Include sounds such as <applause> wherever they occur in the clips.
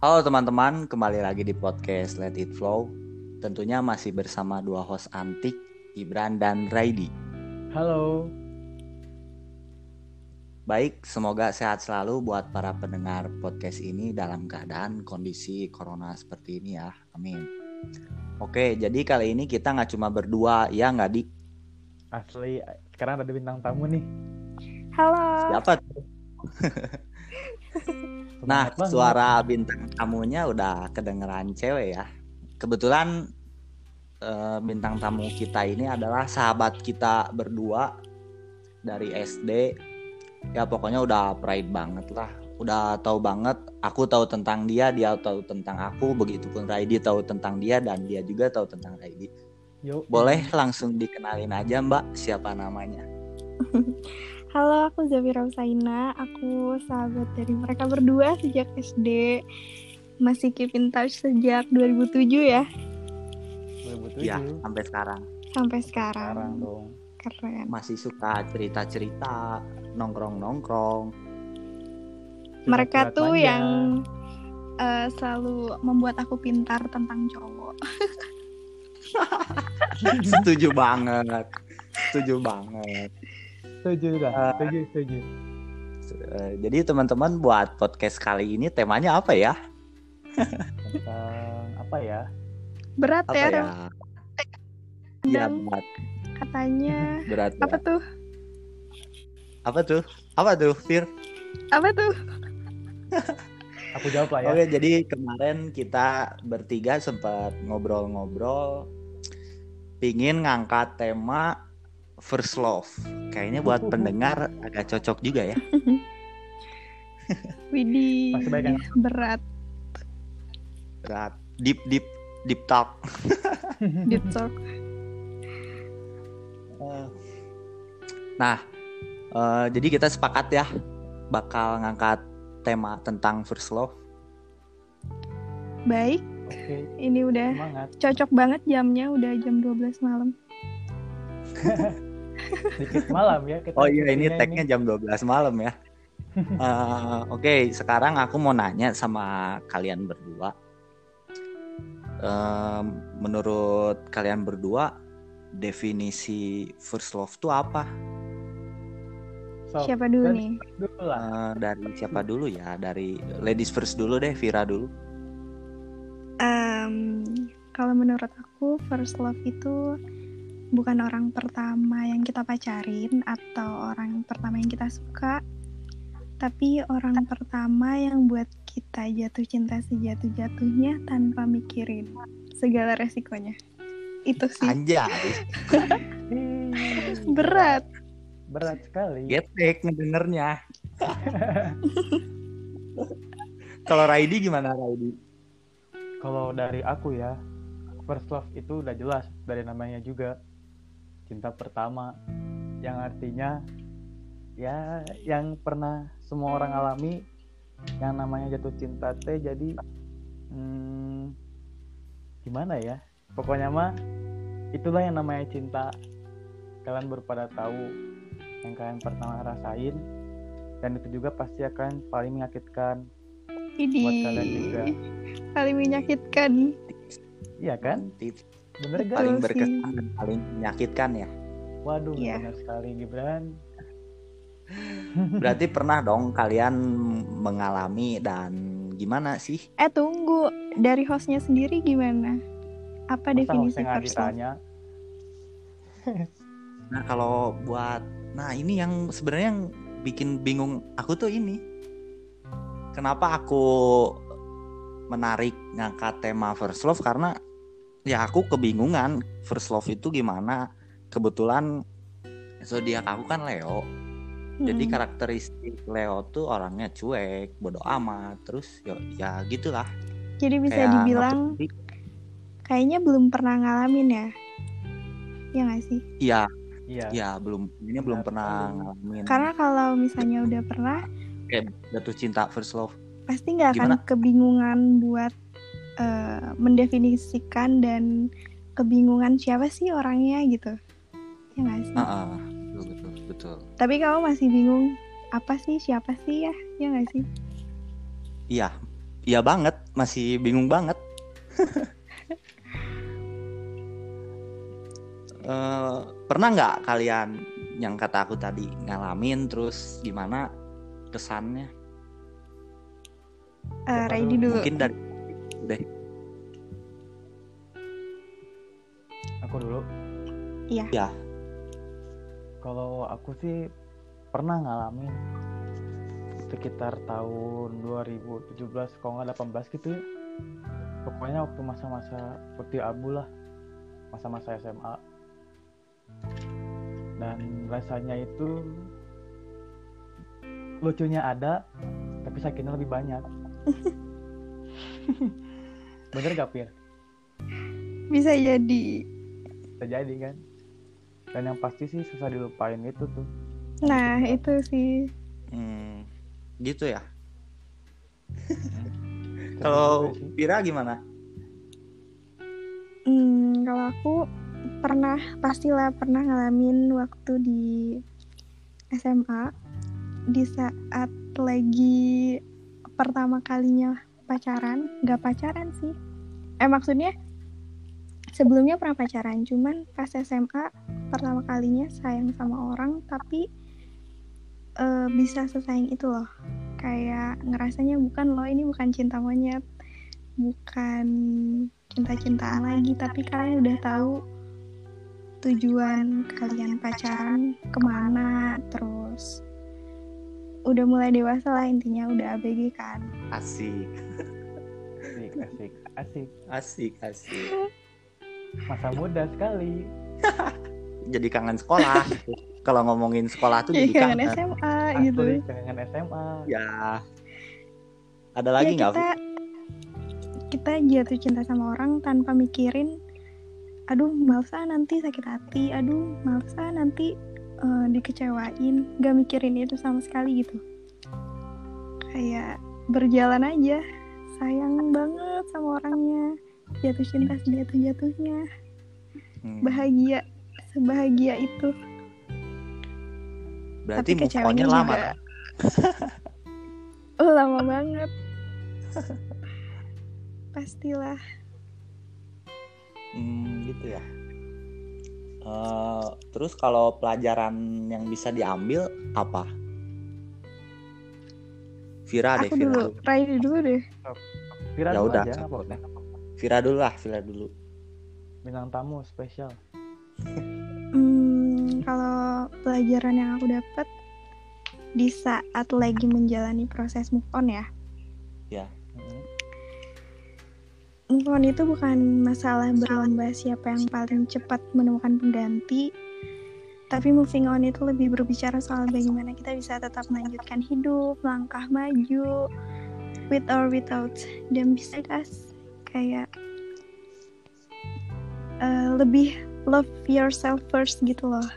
Halo teman-teman, kembali lagi di podcast Let It Flow. Tentunya masih bersama dua host antik, Ibran dan Raidi. Halo. Baik, semoga sehat selalu buat para pendengar podcast ini dalam keadaan kondisi corona seperti ini ya. Amin. Oke, jadi kali ini kita nggak cuma berdua, ya nggak di? Asli, sekarang ada bintang tamu nih. Halo. Siapa tuh? <laughs> Nah, banget. suara bintang tamunya udah kedengeran cewek ya. Kebetulan eh, bintang tamu kita ini adalah sahabat kita berdua dari SD. Ya pokoknya udah pride banget lah. Udah tahu banget, aku tahu tentang dia, dia tahu tentang aku, begitupun Raidi tahu tentang dia dan dia juga tahu tentang Raidi. Yuk. Boleh langsung dikenalin aja Mbak, siapa namanya? <laughs> Halo, aku Zafira Usaina. Aku sahabat dari mereka berdua sejak SD. Masih keep in touch sejak 2007 ya, 2007. Ya, sampai sekarang. sampai sekarang. Sekarang dong. Keren. Masih suka cerita-cerita, nongkrong-nongkrong. Mereka tuh manja. yang eh, selalu membuat aku pintar tentang cowok. <laughs> setuju banget setuju banget setuju dah. Eh, Setuju, setuju. Eh, jadi teman-teman buat podcast kali ini temanya apa ya Tentang apa ya? Berat apa ya, ya Iya berat katanya. <laughs> berat Apa berat. tuh? apa tuh apa tuh Fir Apa tuh? <laughs> Aku jawab lah ya. oke jadi kemarin kita bertiga sempat ngobrol-ngobrol pingin ngangkat tema first love kayaknya buat pendengar agak cocok juga ya <laughs> Widih. Yang- Berat. berat deep deep deep talk <laughs> Deep talk. Eh, Nah, eh, jadi kita sepakat ya bakal ngangkat tema tentang first love. Baik, Oke, ini udah semangat. cocok banget jamnya. Udah jam 12 malam. <laughs> Sedikit malam ya. Kita Oh iya, ini tagnya jam 12 malam ya. <laughs> Eh, Oke, sekarang aku mau nanya sama kalian berdua. Eh, menurut kalian berdua, definisi first love itu apa? So, Siapa dulu nih? dulu lah. Eh, dari siapa dulu ya? Dari ladies first dulu deh, Vira dulu. Em, kalau menurut aku first love itu bukan orang pertama yang kita pacarin atau orang pertama yang kita suka, tapi orang pertama yang buat kita jatuh cinta sejatuh-jatuhnya tanpa mikirin segala resikonya. Itu sih Anjay, <laughs> berat. Berat sekali. getek ngedengernya. Kalau Raidi gimana Raidi? Kalau dari aku ya, first love itu udah jelas dari namanya juga cinta pertama yang artinya ya yang pernah semua orang alami yang namanya jatuh cinta teh jadi hmm, gimana ya? Pokoknya mah itulah yang namanya cinta. Kalian baru pada tahu yang kalian pernah rasain dan itu juga pasti akan paling menyakitkan Ini buat kalian juga. Paling menyakitkan. iya kan? Tips bener gak paling sih. berkesan dan paling menyakitkan ya. Waduh, Iya. benar sekali Gibran. <laughs> Berarti pernah dong kalian mengalami dan gimana sih? Eh tunggu, dari hostnya sendiri gimana? Apa Masa definisi ditanya? <laughs> Nah kalau buat, nah ini yang sebenarnya yang bikin bingung aku tuh ini. Kenapa aku menarik ngangkat tema first love karena ya aku kebingungan first love itu gimana. Kebetulan zodiak aku kan Leo. Jadi Hmm. karakteristik Leo tuh orangnya cuek, bodoh amat, terus ya, ya gitulah. Jadi bisa Kayak dibilang kayaknya belum pernah ngalamin ya. Ya nggak sih? Iya, Iya. ya belum ini belum Benar pernah ngalamin Karena kalau misalnya udah pernah, kayak jatuh cinta first love. pasti nggak akan kebingungan buat eh, mendefinisikan dan kebingungan siapa sih orangnya gitu. Ya nggak sih? Heeh, betul betul betul. Tapi kamu masih bingung apa sih siapa sih ya? Ya nggak sih? Iya, Iya banget, masih bingung banget. <laughs> Eh, pernah nggak kalian yang kata aku tadi ngalamin terus gimana kesannya? Eh, Siapa Raidi dulu? dulu. Mungkin dari deh. Aku dulu. Iya. Ya. Kalau aku sih pernah ngalamin sekitar tahun 2017 kalau nggak 18 gitu ya. Pokoknya waktu masa-masa putih abu lah, masa-masa SMA. Dan rasanya itu lucunya ada, tapi sakitnya lebih banyak. <laughs> Bener gak Pir? Bisa jadi. Terjadi kan? Dan yang pasti sih susah dilupain itu tuh. Nah, itu sih. Hmm, gitu ya. <laughs> Kalau. Pira gimana? Hmm, kalau aku pernah, pastilah pernah ngalamin waktu di SMA di saat lagi pertama kalinya pacaran, nggak pacaran sih. Eh maksudnya sebelumnya pernah pacaran, cuman pas SMA pertama kalinya sayang sama orang, tapi eh, bisa sesayang itu loh. Kayak ngerasanya bukan loh ini bukan cinta monyet, bukan cinta-cintaan lagi, tapi kalian udah tahu tujuan kalian pacaran ke mana, terus udah mulai dewasa lah intinya udah ABG kan. Asik, Asik, asik, asik. asik, asik. Masa muda sekali. <laughs> Jadi kangen sekolah. gitu. Kalau ngomongin sekolah tuh Iya jadi kangen kangen. SMA Asli, gitu. kangen SMA. Ya. Ada lagi ya nggak? kita kita jatuh cinta sama orang tanpa mikirin aduh ah nanti sakit hati aduh ah nanti eh, dikecewain gak mikirin itu sama sekali gitu. Kayak berjalan aja sayang banget sama orangnya jatuh cinta sejatuh jatuhnya Hmm, bahagia sebahagia itu. Berarti tapi move kecewanya lama. juga <laughs> lama banget. <laughs> Pastilah. Hmm, gitu ya. Eh, terus kalau pelajaran yang bisa diambil apa? Vira deh, aku Vira dulu dulu. Raidi dulu deh Vira Ya dulu udah, aja, apa. Vira dulu lah, Vira dulu. Bintang tamu spesial. Hmm, kalau pelajaran yang aku dapat di saat lagi menjalani proses move on ya. Mm. Move on itu bukan masalah berlomba siapa yang paling cepat menemukan pengganti, tapi moving on itu lebih berbicara soal bagaimana kita bisa tetap melanjutkan hidup, langkah maju, with or without them beside us. Kayak eh, lebih love yourself first gitu loh.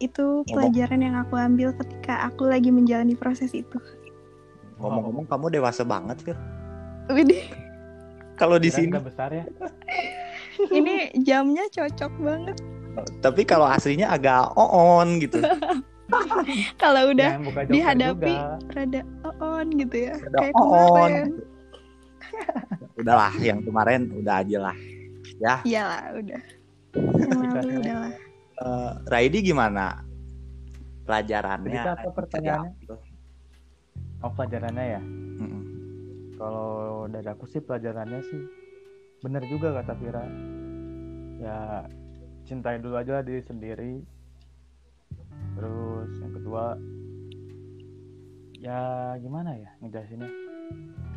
Itu pelajaran yang aku ambil ketika aku lagi menjalani proses itu. Ngomong-ngomong kamu dewasa banget, Fir. Widih, Kalau di sini. besar ya. <laughs> ini jamnya cocok banget. Tapi kalau aslinya agak on gitu. <laughs> Kalau udah dihadapi juga. rada on gitu ya. Rada Kayak on. kemarin. <laughs> Udahlah, yang kemarin udah aja lah. Ya, Iyalah, udah. Yang lalu udahlah. eh, Raidi gimana? Pelajarannya. Jadi apa pertanyaannya? diambil? Oh pelajarannya ya. Mm-mm. Kalau dari aku sih pelajarannya sih bener juga kata Vira. Ya cintai dulu aja diri sendiri. Terus yang kedua ya gimana ya ngejelasinnya.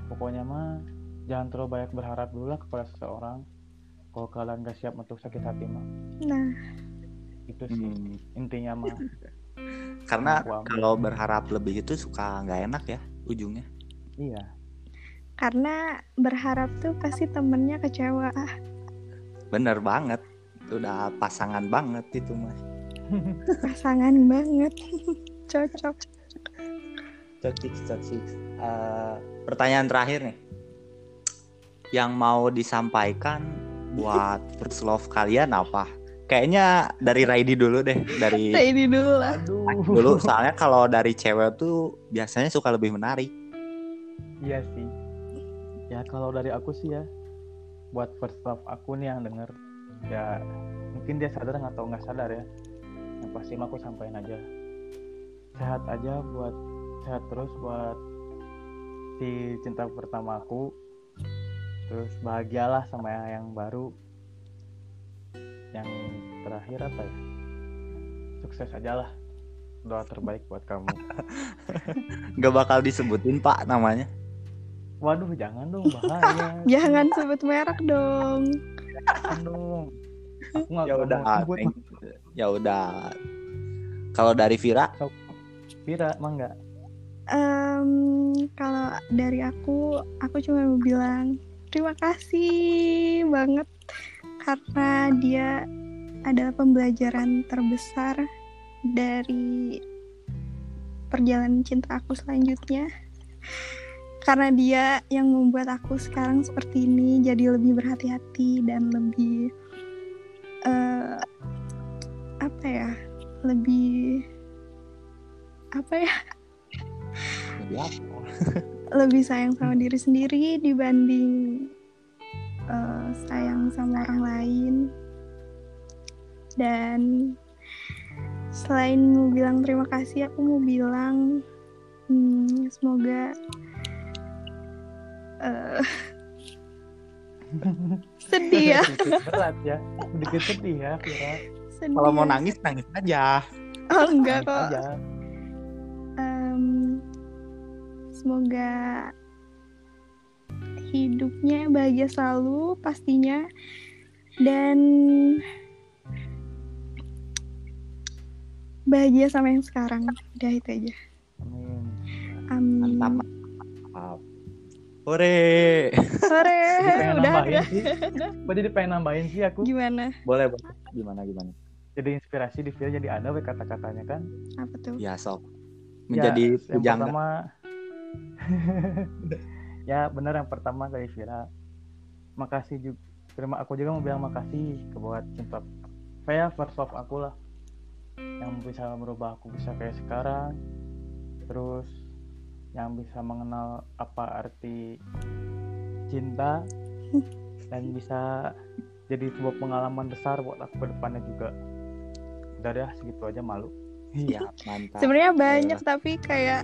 Pokoknya mah jangan terlalu banyak berharap dulu lah kepada seseorang. Kalau kalian gak siap untuk sakit hati mah Nah, itu sih Hmm. intinya mah. <laughs> Karena kalau berharap lebih itu suka nggak enak ya ujungnya. Iya. Karena berharap tuh pasti temennya kecewa. Bener banget. Udah pasangan banget itu mas. <laughs> pasangan banget. <laughs> Cocok. Cocik, cocik. Eh, pertanyaan terakhir nih. Yang mau disampaikan buat <laughs> first love kalian apa? Kayaknya dari Raidi dulu deh, dari ini dulu lah. Aduh. dulu. Soalnya kalau dari cewek tuh biasanya suka lebih menarik. Iya sih. Ya kalau dari aku sih ya buat first love aku nih yang denger ya mungkin dia sadar atau nggak sadar ya. Yang pasti aku sampaikan aja. Sehat aja buat sehat terus buat si cinta pertama aku. Terus bahagialah sama yang baru. Yang terakhir apa ya? Sukses aja lah. Doa terbaik buat kamu. <laughs> Nggak bakal disebutin pak namanya waduh jangan dong bahaya. <laughs> Jangan sebut merek dong. Jangan dong aku nggak ya udah ya udah. Kalau dari Vira? Vira mah nggak? Em, kalau dari aku, aku cuma mau bilang terima kasih banget karena dia adalah pembelajaran terbesar dari perjalanan cinta aku selanjutnya. Karena dia yang membuat aku sekarang seperti ini jadi lebih berhati-hati dan lebih eh, apa ya? Lebih apa ya? lebih apa <laughs> lebih sayang sama diri sendiri dibanding eh, sayang sama orang lain dan selain mau bilang terima kasih aku mau bilang hmm, semoga eh, sedih ya. Berat ya. Sedikit sedih ya sedih kalau mau ya. nangis nangis aja. Oh enggak Nangis kok. aja. Em, semoga hidupnya bahagia selalu pastinya. Dan bahagia sama yang sekarang. Udah itu aja. Amin. amin mantap Hore <laughs> pengen udah sih. Gua jadi pengen nambahin sih aku. Gimana? Boleh boleh. Gimana gimana? Jadi inspirasi di Vira jadi ada we kata-katanya kan? Apa tuh? Ya sok. Menjadi ya, yang pujangga. pertama <laughs> ya benar yang pertama dari Vira. Makasih juga terima aku juga mau bilang makasih ke buat cinta saya first love aku lah. Yang bisa merubah aku bisa kayak sekarang. Terus yang bisa mengenal apa arti cinta <laughs> dan bisa jadi sebuah pengalaman besar buat aku ke depannya juga. Udah deh segitu aja malu. Ya <laughs> mantap. Sebenarnya banyak tapi kayak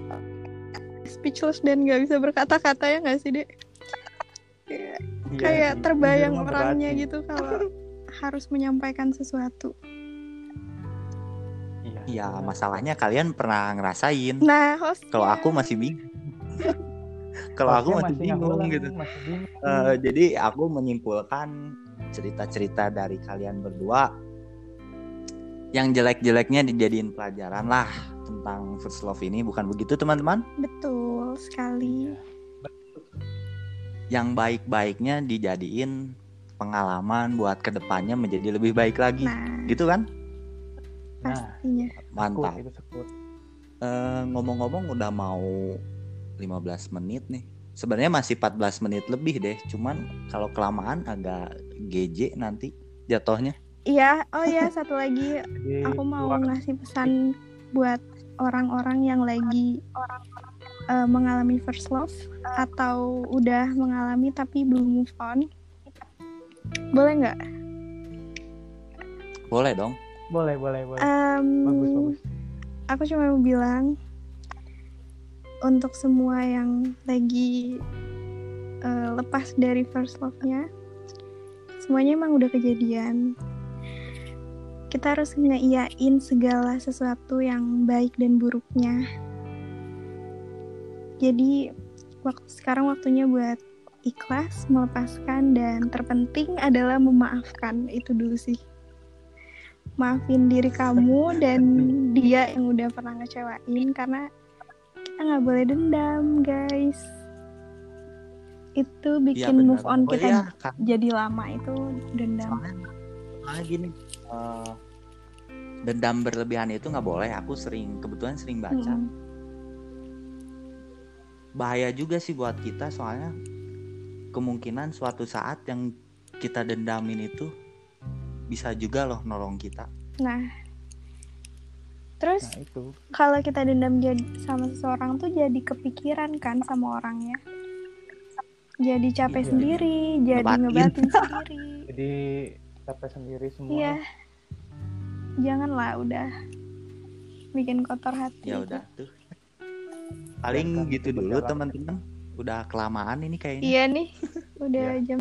speechless dan nggak bisa berkata-kata ya nggak sih dek? Kayak- Iya kayak sih, terbayang orangnya gitu kalau <laughs> harus menyampaikan sesuatu. iya ya masalahnya kalian pernah ngerasain. Nah host kalau aku masih bingung. <laughs> Kalau aku Hostnya masih bingung gitu. masih bingung. Eh, jadi aku menyimpulkan cerita-cerita dari kalian berdua yang jelek-jeleknya dijadiin pelajaran lah tentang first love ini. Bukan begitu teman-teman? Betul sekali. Iya. yang baik-baiknya dijadiin pengalaman buat ke depannya menjadi lebih baik lagi. Nah. Gitu kan nah pastinya. sekut, mantap. Itu sekut. Eh, ngomong-ngomong udah mau 15 menit nih. Sebenarnya masih 14 menit lebih deh. Cuman kalau kelamaan agak GJ nanti jatuhnya. Iya oh ya satu lagi. Aku mau ngasih pesan buat orang-orang yang lagi eh, mengalami first love atau udah mengalami tapi belum move on. Boleh nggak? Boleh dong boleh boleh boleh. Em, bagus bagus. aku cuma mau bilang untuk semua yang lagi eh, lepas dari first love-nya semuanya emang udah kejadian. Kita harus ngeiyain segala sesuatu yang baik dan buruknya. Jadi waktu sekarang waktunya buat ikhlas melepaskan dan terpenting adalah memaafkan. Itu dulu sih maafin diri kamu dan dia yang udah pernah ngecewain karena kita nggak boleh dendam guys. Itu bikin benar. move on oh kita iya kan jadi lama itu dendam. Soalnya gini eh, dendam berlebihan itu nggak boleh. Aku sering kebetulan sering baca. Mm-mm. bahaya juga sih buat kita soalnya kemungkinan suatu saat yang kita dendamin itu bisa juga loh nolong kita nah terus nah itu kalau kita dendam jadi sama seseorang tuh jadi kepikiran kan sama orangnya jadi capek Iya. sendiri jadi Ngebatin. ngebatin <laughs> sendiri Jadi capek sendiri semua. iya janganlah udah bikin kotor hati Ya udah tuh. Paling gitu itu dulu teman-teman. Udah kelamaan ini kayaknya. iya nih <laughs> udah Iya. jam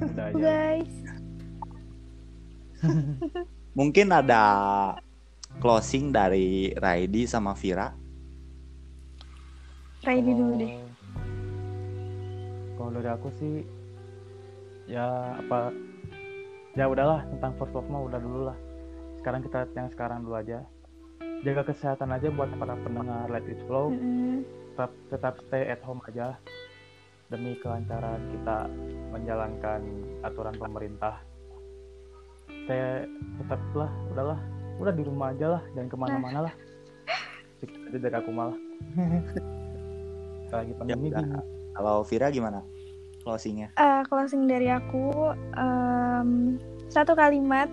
Udah guys Mungkin ada closing dari Raidi sama Vira. ready dulu deh Kalau- dari aku sih ya apa ya udahlah tentang first love mah udah dulu lah. Sekarang kita yang sekarang dulu aja. Jaga kesehatan aja buat para pendengar Let It Flow. Mm-mm. Tetap tetap stay at home aja demi kelancaran kita menjalankan aturan pemerintah. Saya tetaplah udahlah udah di rumah aja lah jangan ke mana-mana lah. Aja dari aku malah. <laughs> Lagi pandemi gini. Kalau Vira gimana? Closingnya. Eh, closing dari aku em, satu kalimat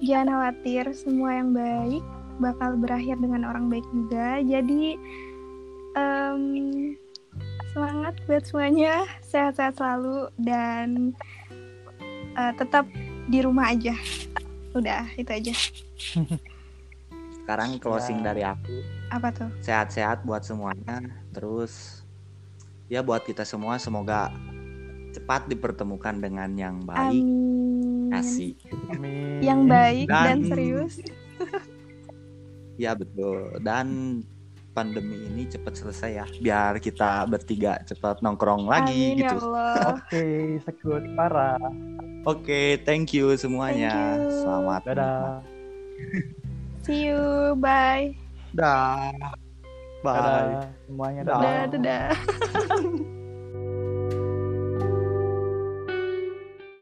jangan khawatir semua yang baik bakal berakhir dengan orang baik juga jadi em, semangat buat semuanya sehat-sehat selalu dan eh, tetap di rumah aja udah itu aja Sekarang closing Ya. dari aku. apa tuh Sehat-sehat buat semuanya. Terus ya buat kita semua semoga cepat dipertemukan dengan yang baik. amin Kasih. Amin. yang baik dan, Dan- serius <laughs> Ya betul. Dan pandemi ini cepat selesai ya. Biar kita bertiga cepat nongkrong lagi amin ya gitu. Allah Oke, sekut parah. Oke, thank you semuanya. Thank you. Selamat. Dadah. see you bye Dah. Bye. Dadah semuanya. Dadah. dadah dadah <laughs>